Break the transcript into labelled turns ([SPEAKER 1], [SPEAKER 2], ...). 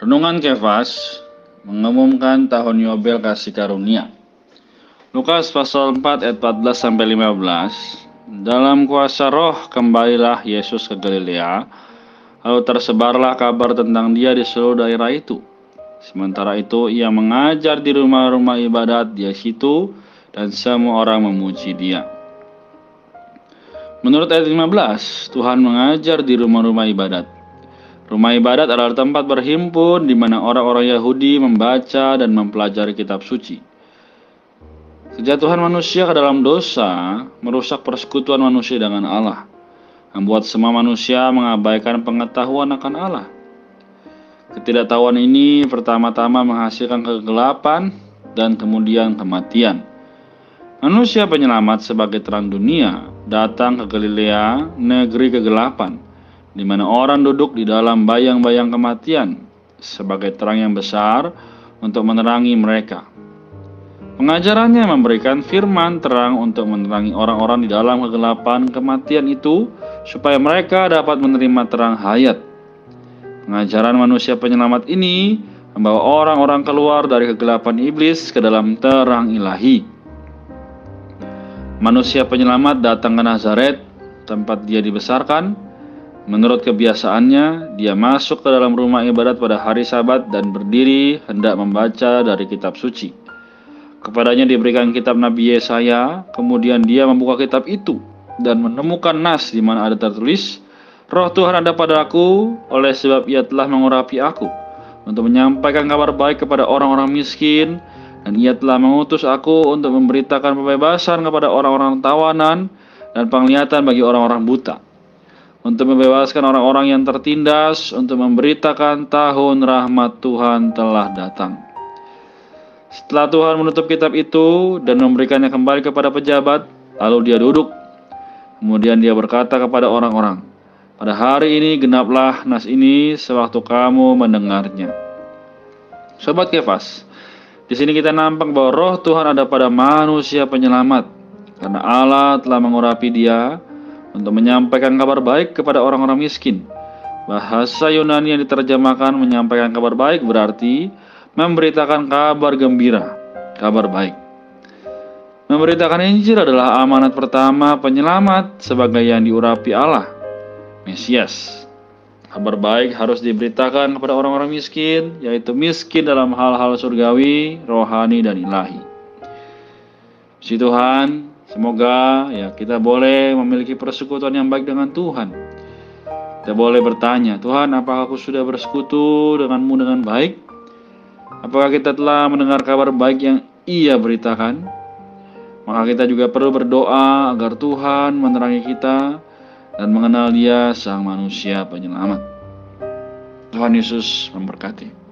[SPEAKER 1] Renungan Kefas mengumumkan tahun Yobel kasih karunia. Lukas pasal 4 ayat 14 sampai 15. Dalam kuasa roh kembalilah Yesus ke Galilea, lalu tersebarlah kabar tentang dia di seluruh daerah itu. Sementara itu ia mengajar di rumah-rumah ibadat di situ dan semua orang memuji dia. Menurut ayat 15, Tuhan mengajar di rumah-rumah ibadat. Rumah ibadat adalah tempat berhimpun di mana orang-orang Yahudi membaca dan mempelajari kitab suci. Kejatuhan manusia ke dalam dosa merusak persekutuan manusia dengan Allah, membuat semua manusia mengabaikan pengetahuan akan Allah. Ketidaktahuan ini pertama-tama menghasilkan kegelapan dan kemudian kematian. Manusia penyelamat sebagai terang dunia datang ke Galilea, negeri kegelapan, di mana orang duduk di dalam bayang-bayang kematian, sebagai terang yang besar untuk menerangi mereka. Pengajarannya memberikan firman terang untuk menerangi orang-orang di dalam kegelapan kematian itu, supaya mereka dapat menerima terang hayat. Pengajaran manusia penyelamat ini membawa orang-orang keluar dari kegelapan iblis ke dalam terang ilahi. Manusia penyelamat datang ke Nazaret, tempat dia dibesarkan. Menurut kebiasaannya, dia masuk ke dalam rumah ibadat pada hari Sabat dan berdiri hendak membaca dari kitab suci. Kepadanya diberikan kitab Nabi Yesaya, kemudian dia membuka kitab itu dan menemukan nas di mana ada tertulis, Roh Tuhan ada padaku, oleh sebab ia telah mengurapi aku, untuk menyampaikan kabar baik kepada orang-orang miskin, dan ia telah mengutus aku untuk memberitakan pembebasan kepada orang-orang tawanan dan penglihatan bagi orang-orang buta. Untuk membebaskan orang-orang yang tertindas, untuk memberitakan tahun rahmat Tuhan telah datang. Setelah Tuhan menutup kitab itu dan memberikannya kembali kepada pejabat, lalu dia duduk. Kemudian dia berkata kepada orang-orang, "Pada hari ini genaplah nas ini sewaktu kamu mendengarnya." Sobat Kefas, di sini kita nampak bahwa roh Tuhan ada pada manusia penyelamat. Karena Allah telah mengurapi dia untuk menyampaikan kabar baik kepada orang-orang miskin. Bahasa Yunani yang diterjemahkan menyampaikan kabar baik berarti memberitakan kabar gembira, kabar baik. Memberitakan Injil adalah amanat pertama penyelamat sebagai yang diurapi Allah, Mesias. Kabar baik harus diberitakan kepada orang-orang miskin, yaitu miskin dalam hal-hal surgawi, rohani, dan ilahi. Si Tuhan, semoga ya kita boleh memiliki persekutuan yang baik dengan Tuhan. Kita boleh bertanya, Tuhan, apakah aku sudah bersekutu denganmu dengan baik? Apakah kita telah mendengar kabar baik yang ia beritakan? Maka kita juga perlu berdoa agar Tuhan menerangi kita, dan mengenal Dia, Sang Manusia Penyelamat. Tuhan Yesus memberkati.